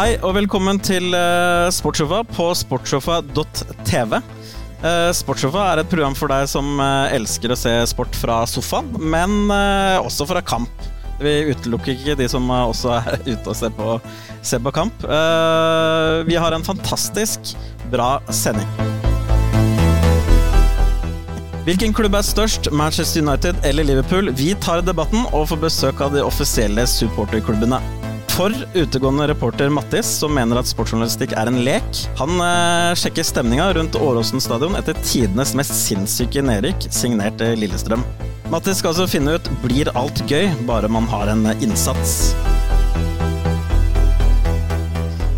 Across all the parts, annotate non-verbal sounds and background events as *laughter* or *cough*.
Hei og velkommen til uh, Sportssofa på sportssofa.tv. Uh, Sportssofa er et program for deg som uh, elsker å se sport fra sofaen, men også fra kamp. Vi utelukker ikke de som også er *laughs* ute og ser på, ser på kamp. vi har en fantastisk bra sending. Hvilken klubb er størst, Manchester United eller Liverpool? Vi tar debatten og får besøk av de offisielle supporterklubbene for utegående reporter Mattis, som mener at sportsjournalistikk er en lek. Han eh, sjekker stemninga rundt Åråsen stadion etter tidenes mest sinnssyke nedrykk, signert Lillestrøm. Mattis skal altså finne ut blir alt gøy bare man har en innsats.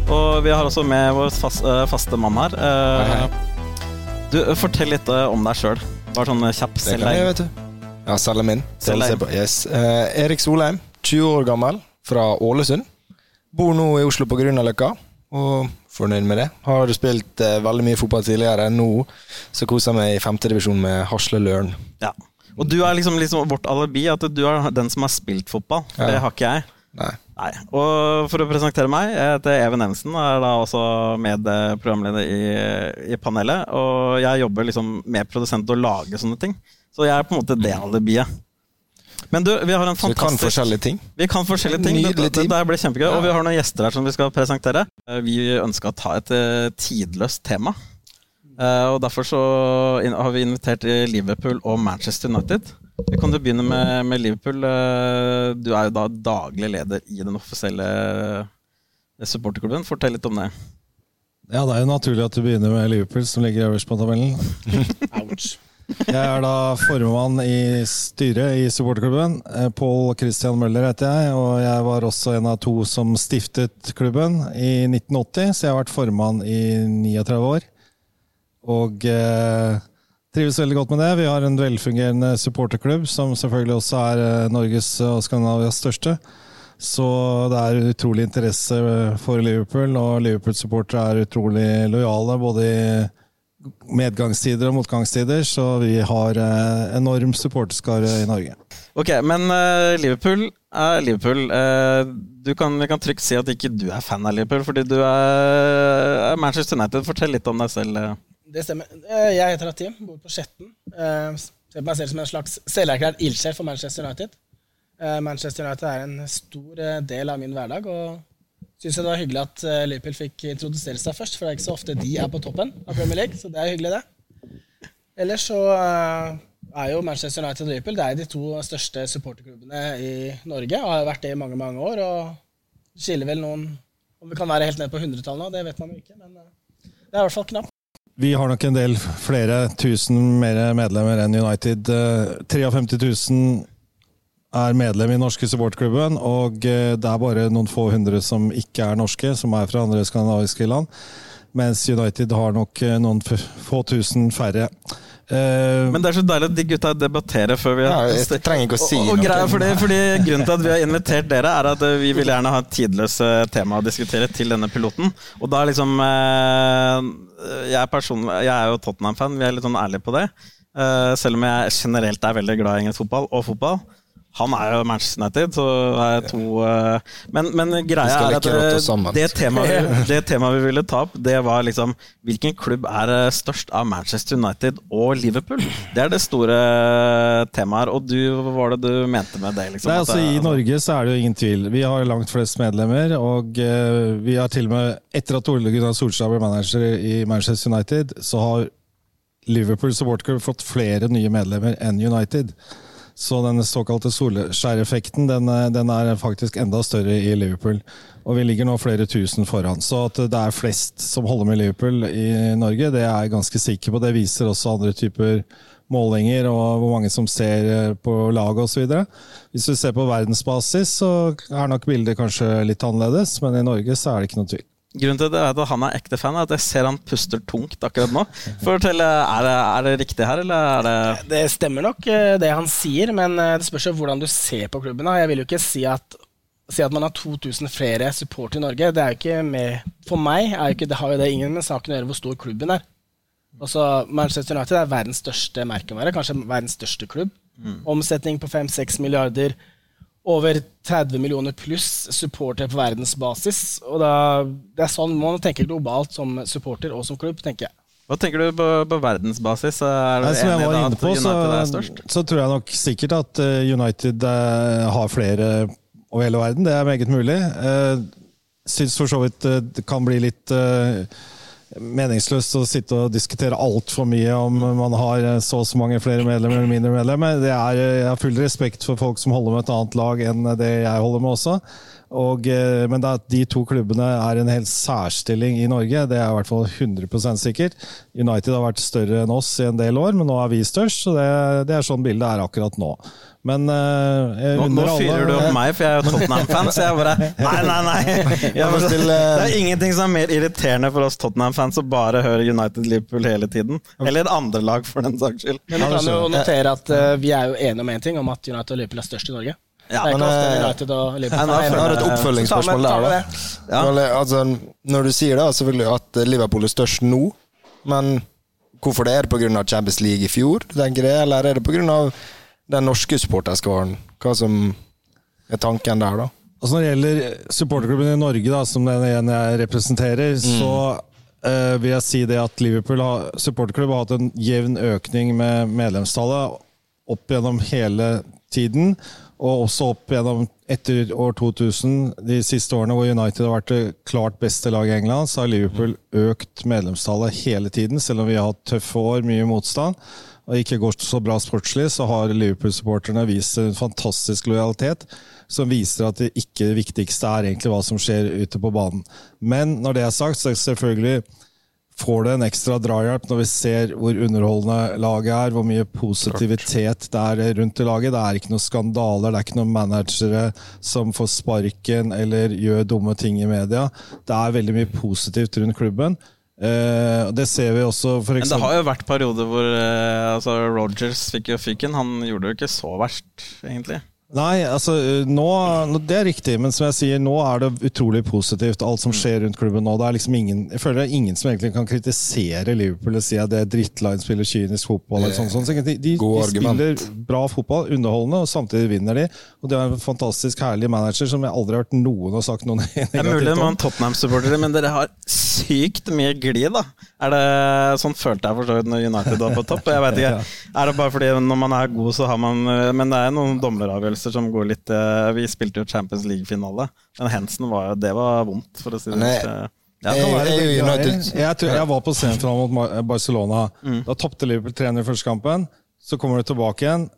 Og vi har også med vår fast, uh, faste mann her. Uh, du, Fortell litt uh, om deg sjøl. Bare sånn kjapp selv. deg. vet du. Ja, selge min. Yes. Erik Solheim, 20 år gammel, fra Ålesund. Bor nå i Oslo på Grünerløkka, og fornøyd med det. Har spilt eh, veldig mye fotball tidligere. Nå så koser jeg meg i femtedivisjon med Hasle Løren. Ja. Og du er liksom, liksom, vårt alibi, at du er den som har spilt fotball. Ja. det har ikke jeg. Nei. Nei. Og for å presentere meg, jeg heter Even Evensen er da også medprogramleder i, i panelet. Og jeg jobber liksom med produsent og lager sånne ting. Så jeg er på en måte det alibiet. Men du, vi har en fantastisk Så vi kan forskjellige ting? Vi kan forskjellige ting. Nydelig det, det, det blir kjempegøy. Ja. Og vi har noen gjester her som vi skal presentere. Eh, vi ønska å ta et eh, tidløst tema. Eh, og Derfor så har vi invitert Liverpool og Manchester United. Vi kan jo begynne med, med, Liverpool. Du er jo da daglig leder i den offisielle supporterklubben. Fortell litt om det. Ja, Det er jo naturlig at du begynner med Liverpool, som ligger øverst på tabellen. Ouch. Jeg er da formann i styret i supporterklubben. Eh, Pål Christian Møller heter jeg, og jeg var også en av to som stiftet klubben i 1980, så jeg har vært formann i 39 år. Og eh, trives veldig godt med det. Vi har en velfungerende supporterklubb, som selvfølgelig også er eh, Norges og Skandinavias største. Så det er utrolig interesse for Liverpool, og Liverpool-supportere er utrolig lojale både i medgangstider og motgangstider, så vi har eh, enorm supporterskare i Norge. Ok, men eh, Liverpool er Liverpool. Eh, du kan, vi kan trygt si at ikke du er fan av Liverpool, fordi du er, er Manchester United. Fortell litt om deg selv. Det stemmer. Jeg heter Atim, bor på Skjetten. Ser på meg selv som en slags selverklært ildsjel for Manchester United. Manchester United er en stor del av min hverdag. og syns det var hyggelig at eh, Liverpool fikk introdusere seg først, for det er ikke så ofte de er på toppen av Premier League, så det er hyggelig, det. Ellers så eh, er jo Manchester United og Liverpool det er de to største supporterklubbene i Norge, og har vært det i mange, mange år. og skiller vel noen Om vi kan være helt ned på hundretallet nå, det vet man jo ikke, men eh, det er i hvert fall knapt. Vi har nok en del flere tusen mer medlemmer enn United. 53 000 er medlem i norske supportklubben, og eh, det er bare noen få hundre som ikke er norske, som er fra andre skandinaviske land. Mens United har nok eh, noen få tusen færre. Uh, Men det er så deilig at de gutta debatterer før vi ja, Jeg trenger ikke å si og, og noe. Fordi, fordi, Grunnen til at vi har invitert dere, er at vi vil gjerne ha et tidløst tema å diskutere til denne piloten. Og da er liksom uh, jeg, jeg, er jo Tottenham-fan, vi er litt sånn ærlige på det. Uh, selv om jeg generelt er veldig glad i engelsk fotball og fotball. Han er jo Manchester United, så er to uh, men, men, greia er at eh, det temaet, *laughs* det temaet vi ville ta opp, det var liksom Hvilken klubb er eh, størst av Manchester United og Liverpool? Det er det store temaet her. Og du, hva var det du mente med det? Liksom, Nei, altså, I Norge så er det jo ingen tvil. Vi har langt flest medlemmer, og uh, vi har til og med Etter at Ole Gunnar Solskjær ble manager i Manchester United, så har Liverpool supporterklubb fått flere nye medlemmer enn United. Så den såkalte solskjæreffekten den, den, er faktisk enda større i Liverpool. Og vi ligger nå flere tusen foran. Så at det er flest som holder med Liverpool i Norge, det er jeg ganske sikker på. Det viser også andre typer målinger og hvor mange som ser eh, på laget osv. Hvis du ser på verdensbasis, så er nok bildet kanskje litt annerledes, men i Norge så er det ikke noe tvil. Grunnen til at han er ekte fan, er at jeg ser han puster tungt akkurat nå. Fortell, er det, er det riktig her, eller er det Det stemmer nok, eh, det han sier, men eh, det spørs jo hvordan du ser på klubben. Jeg vil jo ikke si at, si at man har 2000 flere supportere i Norge. Det er jo ikke med For meg er ikke, det har jo det ingen med saken å gjøre hvor stor klubben er. Også Manchester United er verdens største merkevare, kanskje verdens største klubb. Mm. Omsetning på 5-6 milliarder. Over 30 millioner pluss supportere på verdensbasis. Og da, det er sånn man tenker globalt som supporter og som klubb, tenker jeg. Hva tenker du på, på verdensbasis? Er du Nei, som jeg var inne på, så, er størst? så tror jeg nok sikkert at eh, United eh, har flere over hele verden. Det er meget mulig. Uh, Syns for så vidt det kan bli litt meningsløst å sitte og diskutere altfor mye om man har eh, så og så mange flere medlemmer eller mindre medlemmer. Er, jeg har full respekt for folk som holder med et annet lag enn det jeg holder med også. Og, eh, men at de to klubbene er en helt særstilling i Norge, det er i hvert fall 100% sikkert. United har vært større enn oss i en del år, men nå er vi størst. så Det, det er sånn bildet er akkurat nå. Men uh, Nå, nå fyrer du opp meg, for jeg er jo Tottenham-fan, så jeg bare Nei, nei, nei! *laughs* Jeg bare, det er ingenting som er mer irriterende for oss Tottenham-fans å bare høre United-Liverpool hele tiden. Eller et andre lag, for den saks skyld. Men du kan jo notere at uh, vi er jo enige om én ting, om at United og Liverpool er størst i Norge. Ja, det er ikke men, ofte eh, United og Liverpool Jeg har et oppfølgingsspørsmål der. Ja. Altså, når du sier da selvfølgelig at Liverpool er størst nå, men hvorfor det? Er det pga. Champions League i fjor, tenker det, eller er det pga. den norske supporterskaren? Hva som er tanken der, da? Altså Når det gjelder supporterklubben i Norge, da, som den ene jeg representerer, så uh, vil jeg si det at Liverpool har, supporterklubb har hatt en jevn økning med medlemstallet opp gjennom hele tiden. Og også opp gjennom etter år 2000, de siste årene hvor United har vært det klart beste laget i England, så har Liverpool økt medlemstallet hele tiden, selv om vi har hatt tøffe år, mye motstand og ikke går så bra sportslig, så har Liverpool-supporterne vist en fantastisk lojalitet som viser at det ikke viktigste er egentlig hva som skjer ute på banen. Men når det er sagt, så er det selvfølgelig får det en ekstra drahjelp når vi ser hvor underholdende laget er, hvor mye positivitet det er rundt i laget. Det er ikke noen skandaler, det er ikke noen managere som får sparken eller gjør dumme ting i media. Det er veldig mye positivt rundt klubben. Eh, det ser vi også for Men det har jo vært perioder hvor eh, altså Rogers fikk jo fyken. Han gjorde det jo ikke så verst, egentlig. Nei, altså nå, nå- Det er riktig, men som jeg sier, nå er det utrolig positivt, alt som skjer rundt klubben nå. Det er liksom ingen, jeg føler det er ingen som egentlig kan kritisere Liverpool og si at det er drittline, spiller kynisk fotball. eller sånn, sånn. Så de, de, de spiller bra fotball, underholdende, og samtidig vinner de. Og de har en fantastisk herlig manager som jeg aldri har hørt noen har sagt noe *laughs* Det er mulig man om. Tottenham-supportere, men dere har sykt mye glid, da. Er det Sånn følte jeg for så vidt når United var på topp. Jeg vet ikke, *laughs* Er det bare fordi når man er god, så har man Men det er noen dommeravgjørelser som går litt eh, Vi spilte jo Champions League-finale, men Hensen var jo Det var vondt, for å si det sånn. jeg- Ja, Jeg- jeg. Jeg, var på semifinalen mot Barcelona. Mm. Da tapte Liverpool 3-0 i første kampen. Så kommer du tilbake igjen.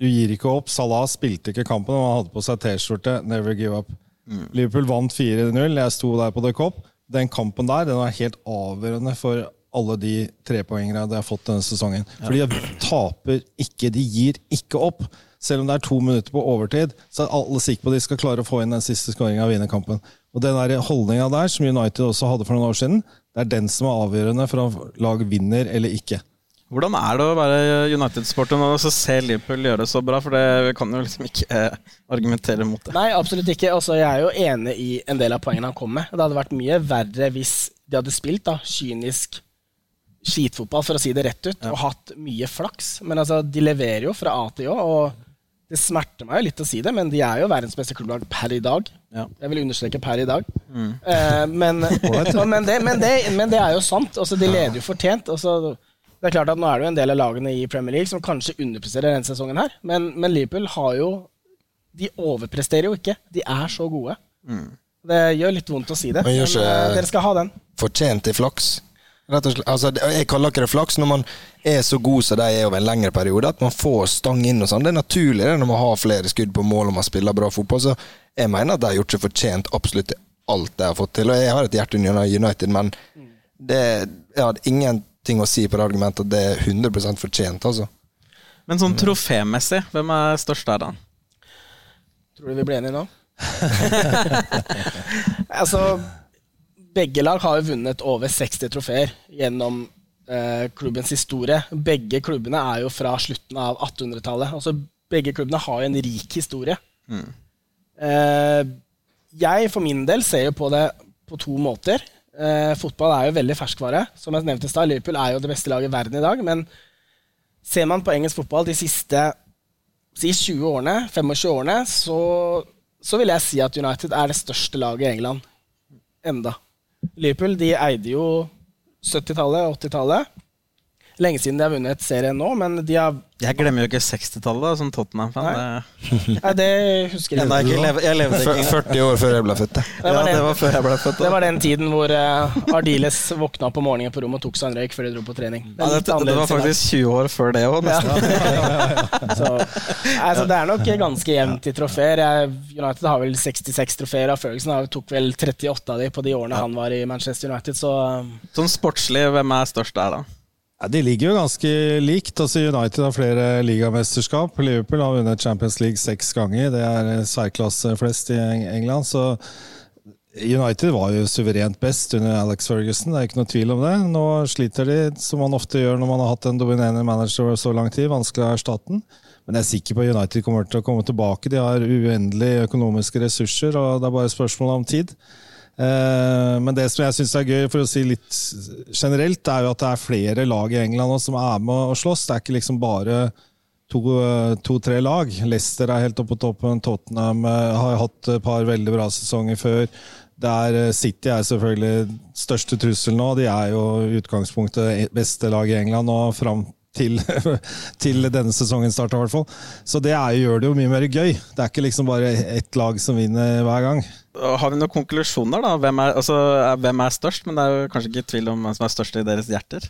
Du gir ikke opp. Salah spilte ikke kampen, og han hadde på seg T-skjorte. Never give up. Mm. Liverpool vant 4-0. Jeg sto der på The Cop. Den kampen der den var helt avgjørende for alle de trepoengere de har fått denne sesongen. For de taper ikke. De gir ikke opp. Selv om det er to minutter på overtid, så er alle sikre på at de skal klare å få inn den siste skåringa og vinne kampen. Og den holdninga der, som United også hadde for noen år siden, det er den som er avgjørende for om lag vinner eller ikke. Hvordan er det å være United-sporter når du ser Liverpool gjøre det så bra? For det vi kan jo liksom ikke eh, argumentere mot det. Nei, absolutt ikke. Også, jeg er jo enig i en del av poengene han kom med. Det hadde vært mye verre hvis de hadde spilt da, kynisk skitfotball, for å si det rett ut, og hatt mye flaks. Men altså, de leverer jo fra A til Å, og det smerter meg jo litt å si det, men de er jo verdens beste klubblag per i dag. Ja. Jeg vil understreke per i dag. Eh, men, *laughs* *laughs* men, det, men, det, men det er jo sant. Altså, de leder jo fortjent. Altså, det er klart at Nå er det jo en del av lagene i Premier League som kanskje underpresterer denne sesongen, her, men, men Liverpool har jo De overpresterer jo ikke. De er så gode. Det gjør litt vondt å si det, Men eh, dere skal ha den. Fortjent i flaks. Rett og slett. Altså, jeg kaller ikke det flaks når man er så god som de er over en lengre periode, at man får stang inn og sånn. Det er naturlig det når man har flere skudd på mål og man spiller bra fotball. Så jeg mener at de har gjort seg fortjent absolutt til alt de har fått til. Og jeg har et hjerte under United, men det jeg hadde ingenting å si på det argumentet at det er 100 fortjent, altså. Men sånn trofémessig, hvem er størst der, da? Tror du vi blir enige nå? *laughs* *laughs* altså, begge lag har jo vunnet over 60 trofeer gjennom eh, klubbens historie. Begge klubbene er jo fra slutten av 1800-tallet. Altså, begge klubbene har jo en rik historie. Eh, jeg for min del ser jo på det på to måter. Eh, fotball er jo veldig ferskvare. Som jeg nevnte i stad, Liverpool er jo det beste laget i verden i dag. Men ser man på engelsk fotball de siste si 20-årene, 25-årene, så, så vil jeg si at United er det største laget i England enda. Liverpool de eide jo 70-tallet, 80-tallet. Lenge siden de har vunnet serien nå, men de har Jeg glemmer jo ikke 60-tallet som Tottenham-fan. Det- Nei, det husker jeg. Jeg lev, jeg levde ikke 40 år før jeg ble født. Det var, Ja, det den, var før jeg ble født. det var den tiden hvor uh, Ardiles våkna på morgenen på rommet og tok seg en røyk før de dro på trening. Det Ja, det, det var faktisk 20 år før det òg, nesten. *laughs* Så, altså, det er nok ganske jevnt i trofeer. United har vel 66 trofeer, og Ferguson har- tok vel 38 av de på de årene han var i Manchester United, så um, Sånn sportslig, hvem er størst der, da? Ja, de ligger jo ganske likt. Altså United har flere ligamesterskap. Liverpool har vunnet Champions League seks ganger. Det er eh, særklasse flest i England. Så United var jo suverent best under Alex Ferguson, det er ikke noe tvil om det. Nå sliter de, som man ofte gjør når man har hatt en dominerende manager over så lang tid. Vanskelig å erstatte den. Men jeg er sikker på at United kommer til å komme tilbake. De har uendelige økonomiske ressurser, og det er bare spørsmål om tid. Eh, Men det som jeg syns er gøy, for å si litt generelt, er jo at det er flere lag i England nå som er med å slåss. Det er ikke liksom bare to-tre to, lag. Leicester er helt oppe på toppen. Tottenham eh, har hatt et par veldig bra sesonger før. Der eh, City er selvfølgelig største trussel nå. De er jo utgangspunktet beste lag i England og fram til, *laughs* til denne sesongen starter, i hvert fall. Så det er, gjør det jo mye mer gøy. Det er ikke liksom bare ett lag som vinner hver gang. Har vi noen konklusjoner, da? Hvem er, altså, hvem er størst? Men det er jo kanskje ikke tvil om hvem som er størst i deres hjerter.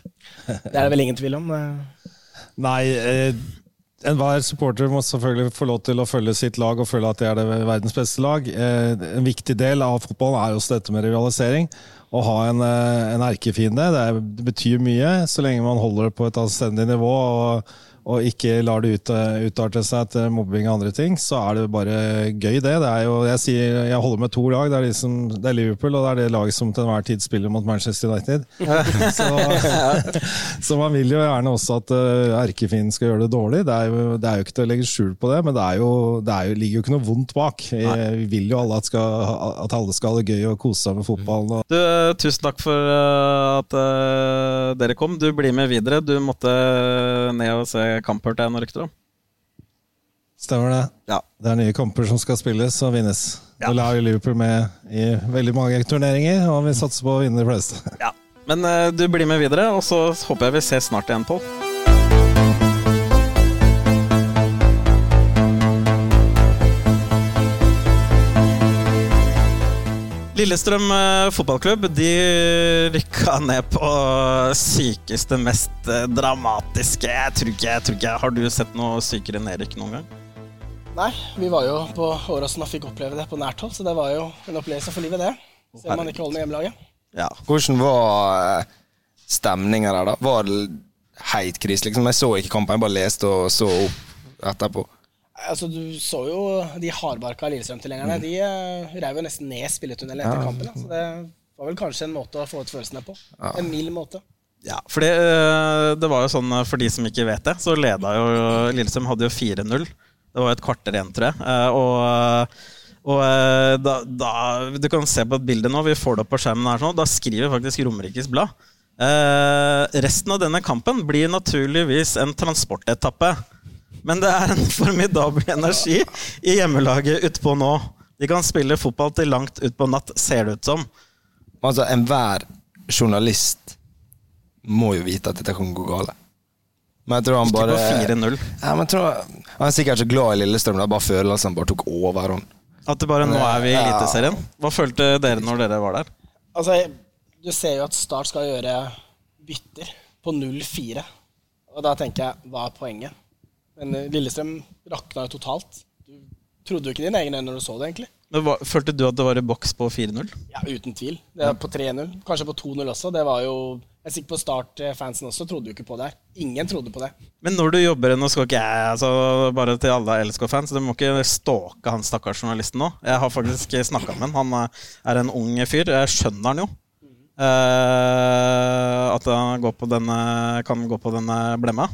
det er det vel ingen tvil om. eh. Nei, eh, enhver supporter må selvfølgelig få lov til å følge sitt lag og føle at det er det verdens beste lag. Eh, en viktig del av fotballen er også dette med rivalisering. Å ha en, eh, en erkefiende. Er- det betyr mye så lenge man holder det på et anstendig nivå. og og ikke lar det ut, utarte seg til mobbing og andre ting, så er det bare gøy, det. det er jo, jeg, sier, jeg holder med to lag. Det er, liksom, det er Liverpool, og det er det laget som til enhver tid spiller mot Manchester United. *laughs* så, så man vil jo gjerne også at uh, erkefienden skal gjøre det dårlig. Det er, jo, det er jo ikke til å legge skjul på det, men det, er jo, det er jo, ligger jo ikke noe vondt bak. Vi, vi vil jo alle at, skal, at alle skal ha det gøy og kose seg med fotballen. Og, Du, eh, tusen takk for eh, at uh, dere kom. Du blir med videre. Du måtte ned og se kamp, hørte jeg noen rykter om. Stemmer det. Ja. Det er nye kamper som skal spilles og vinnes. Ja. Nå la jo Liverpool med i veldig mange turneringer, og vi satser på å vinne de fleste. Ja. Men eh, du blir med videre, og så håper jeg vi ses snart igjen, Pål. Lillestrøm eh, fotballklubb de rykka ned på sykeste, mest eh, dramatiske Jeg tror ikke, jeg tror ikke Har du sett noe sykere nedrykk noen gang? Nei, vi var jo på Åråsen og fikk oppleve det på nært hold, så det var jo en opplevelse for livet, det. Selv om man ikke holder med hjemmelaget. Ja. Hvordan var eh, stemninga der, da? Var det heit krise, liksom? Jeg så ikke kampen, jeg bare leste og så opp etterpå. Altså, Du så jo de hardbarka Lillestrøm-tilhengerne. De uh, reiv jo nesten ned spilletunnelen etter Ja. kampen. Så det var vel kanskje en måte å få ut følelsene på. En mild måte. Ja, for det, eh, det var jo sånn, eh, for de som ikke vet det, så leda jo Lillestrøm hadde jo 4-0. Det var jo et kvarter igjen, tror jeg. Eh, Og, og eh, da, da Du kan se på et bilde nå, vi får det opp på skjermen her sånn, da skriver faktisk Romerikes Blad. Eh, resten av denne kampen blir naturligvis en transportetappe. Men det er en *laughs* formidabel energi i hjemmelaget utpå nå. De kan spille fotball til langt utpå natt, ser det ut som. Altså, enhver journalist må jo vite at dette kan gå galt. Men jeg tror han Ikke bare på 4-0. ja, men jeg tror, Han er sikkert så glad i Lillestrøm, da bare følelsene bare tok overhånd. At det bare nå er vi i. Eliteserien. Hva følte dere når dere var der? Altså, Du ser jo at Start skal gjøre bytter på 0-4. Og da tenker jeg, hva er poenget? Men eh, Lillestrøm rakna jo totalt. Du trodde jo ikke dine egne øyne når du så det, egentlig. Men hva, følte du at det var i boks på 4-0? Ja, Uten tvil. Det var på 3-0. Kanskje på 2-0 også. Det var jo Jeg er sikker på Start-fansen også trodde jo ikke på det. Ingen trodde på det. Men når du jobber Nå skal ikke jeg altså, Bare til alle LSK-fans, du må ikke stalke han stakkars journalisten nå. Jeg har faktisk snakka med han. Han er en ung fyr. Jeg skjønner han jo. Eh, at han går på denne, kan gå på denne blemma.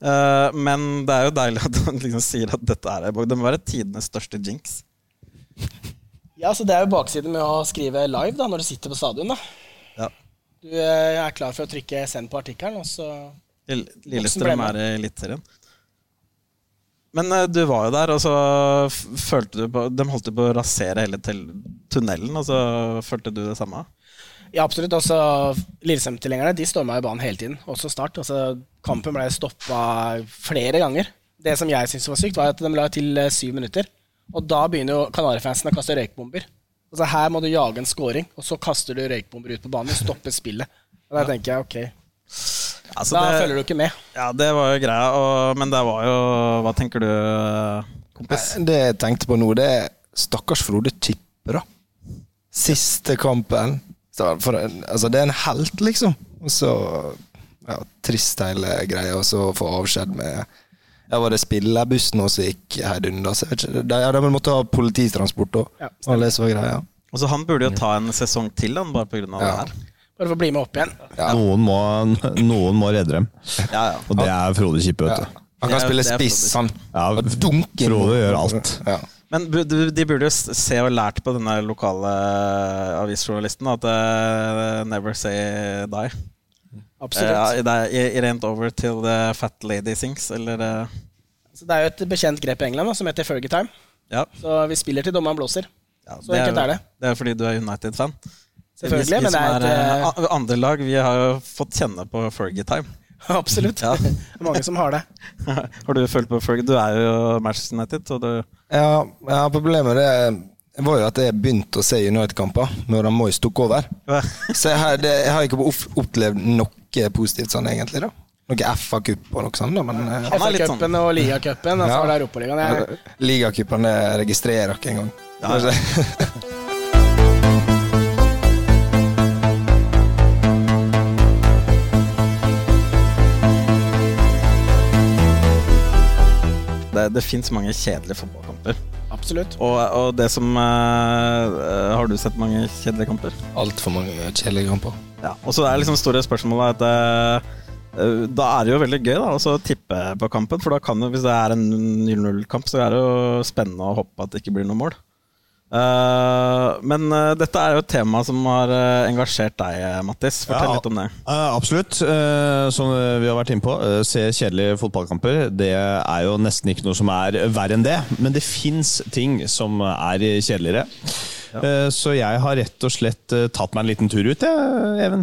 Eh, men det er jo deilig at han liksom sier at dette er Det må være tidenes største jinx. Ja, så Det er jo baksiden med å skrive live da, når du sitter på stadion. da. Ja. Du eh, er klar for å trykke 'send' på artikkelen, og så Lillestrøm er i Eliteserien. Men uh, du var jo der, og så følte du på De holdt jo på å rasere hele tunnelen, og så følte du det samme? Ja, absolutt. Også Lillestrøm-tilhengerne de storma i banen hele tiden, også Start. Altså, kampen ble stoppa flere ganger. Det som jeg syntes var sykt, var at de la til uh, syv minutter. Og da begynner jo Kanarifansen å kaste røykbomber. Altså, her må du jage en scoring, og så kaster du røykbomber ut på banen og stopper spillet. Og da tenker jeg ok, Altså, da det, følger du ikke med. Ja, det var jo greia. Og, men det var jo Hva tenker du, kompis? Det jeg tenkte på nå, det er stakkars Frode Tippe, da. Siste kampen. For, altså, det er en helt, liksom. Og så ja, trist hele greia, og så få avskjed med ja, Var det spillebussen som gikk herunder? De, ja, de måtte ha polititransport òg. Ja, og så Han burde jo ta en sesong til, han, bare pga. Ja. det her. Bare for å bli med opp igjen. Ja. Noen, må, noen, må, redde dem. Ja, ja. Og det er Frode Kippe, vet du. Han kan spille spiss, han. Ja, Frode gjør alt. Men de burde jo se og lært på denne lokale avisjournalisten at uh, never say die. Absolutt. Uh, it ain't over till the fat lady sings, eller uh... Så Det er jo et bekjent grep i England da, som heter Fergie time. Ja. Så vi spiller til dommeren blåser. Ja, så enkelt er det. Det er fordi du er United-fan. Selvfølgelig, vi, vi men det er et Andre lag vi har jo fått kjenne på Fergie-time. *laughs* Absolutt. Ja. Det mange som har det. *laughs* har du følt på Fergie? Du er jo Manchester United. Og du ja, ja, problemet det var jo at jeg begynte å se United-kamper når Moyes tok over. *laughs* så jeg har, det, jeg har, ikke opplevd noe positivt sånn, egentlig. da noe FA-cup og noe sånt. Men, uh, FA-cupen sånn. og ligacupen. Altså ja. Europaligaen. Ligacupen registrerer ikke engang. Ja. Det, det fins mange kjedelige fotballkamper. Absolutt. Og, og det som uh, Har du sett mange kjedelige kamper? Altfor mange kjedelige kamper. Ja, Og så er liksom store spørsmålet at uh, da er det jo veldig gøy da, å tippe på kampen. For da kan jo, hvis det er en 0-0-kamp, så er det jo spennende å håpe at det ikke blir noe mål. Uh, men uh, dette er jo et tema som har uh, engasjert deg, Mattis. Fortell ja, litt om det. absolutt. som vi har vært inne på, se kjedelige fotballkamper. Det er jo nesten ikke noe som er verre enn det. Men det fins ting som er kjedeligere. Ja. så jeg har rett og slett tatt meg en liten tur ut, jeg, Even.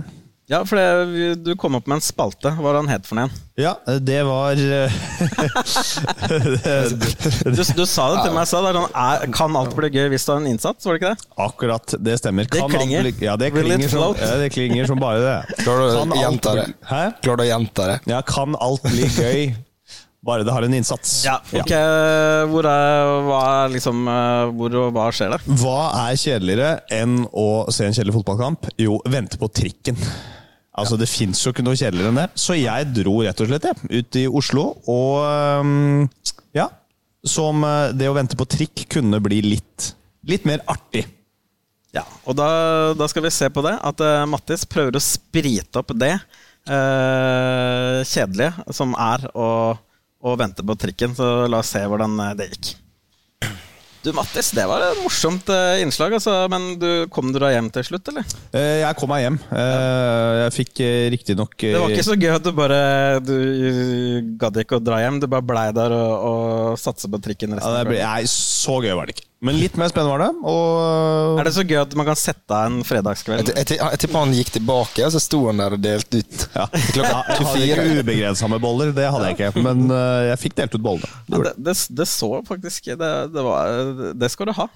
Ja, for det, du kom opp med en spalte. Hva var han het for noe? Ja, det var eh, *laughs* du, du, sa det til meg, sa det er, Kan alt bli gøy hvis du har en innsats? Var det ikke det? Akkurat, det stemmer. Det klinger. Bli, ja, det klinger, som, ja, det klinger som bare det. *laughs* Klarer du å gjenta det? Hæ? Klarer du å gjenta det? Ja, kan alt bli gøy? Bare det har en innsats. Ja, ok. Hvor, er, hva, er liksom, eh, hvor og hva skjer der? Hva er kjedeligere enn å se en kjedelig fotballkamp? Jo, vente på trikken. Altså, Det fins jo ikke noe kjedeligere enn det. Så jeg dro rett og slett ja, ut i Oslo, og ja Som uh, det å vente på trikk kunne bli litt, litt mer artig. Ja, og da, da, skal vi se på det. At uh, Mattis prøver å sprite opp det uh, kjedelige som er å, å vente på trikken. Så la oss se hvordan det gikk. Du Mattis, det var et morsomt uh, innslag. Altså, men du, kom du deg hjem til slutt, eller? Uh, jeg kom meg hjem. Uh, jeg fikk riktignok Det var ikke så gøy at du bare Du gadd ikke å dra hjem. Du bare blei der og, og satse på trikken resten ja, kvelden? Nei, så gøy var det ikke. Men litt mer spennende var det. Og... Er det så gøy at man kan sette av en fredagskveld? Jeg, jeg, jeg tipper han gikk tilbake, og så sto han der og delte ut. Ja. Klokka 24. Jeg hadde ikke ubegrensa med boller, det hadde jeg ikke. Men uh, jeg fikk delt ut bollene. Det, det, det, det, så faktisk det, var, det, skal du ha.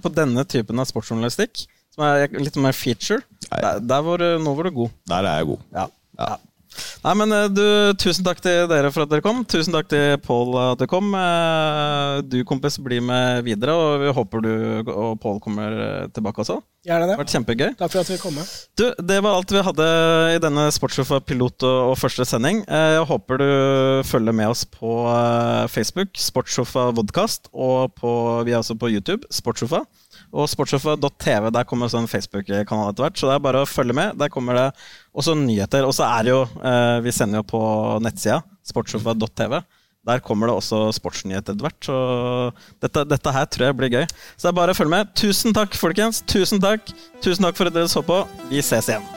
på denne typen av sportsjournalistikk, som er litt mer feature, der, der var, nå var du god. Der er jeg god. Ja. ja. Nei, men eh, du, Tusen takk til dere for at dere kom. Tusen takk til Pål at dere kom. Eh, du, kompis, blir med videre, og vi håper du og Pål kommer eh, tilbake også. Gjerne det. Det har vært kjempegøy. Takk for at vi kom. Du, Det var alt vi hadde i denne Sportssofa pilot og, og første sending. Jeg håper du følger med oss på Facebook, Sportssofa vodkast, og på, vi er også på YouTube, Sportssofa. Og sportssofa.tv, der kommer også en Facebook-kanal etter hvert. Så det er bare å følge med. Der kommer det også nyheter. Og så er det jo eh, Vi sender jo på nettsida, sportssofa.tv. Der kommer det også sportsnyheter etter hvert. Så dette, dette, her tror jeg blir gøy. Så det er bare å følge med. Tusen takk, folkens. Tusen takk. Tusen takk for at dere så på. Vi ses igjen.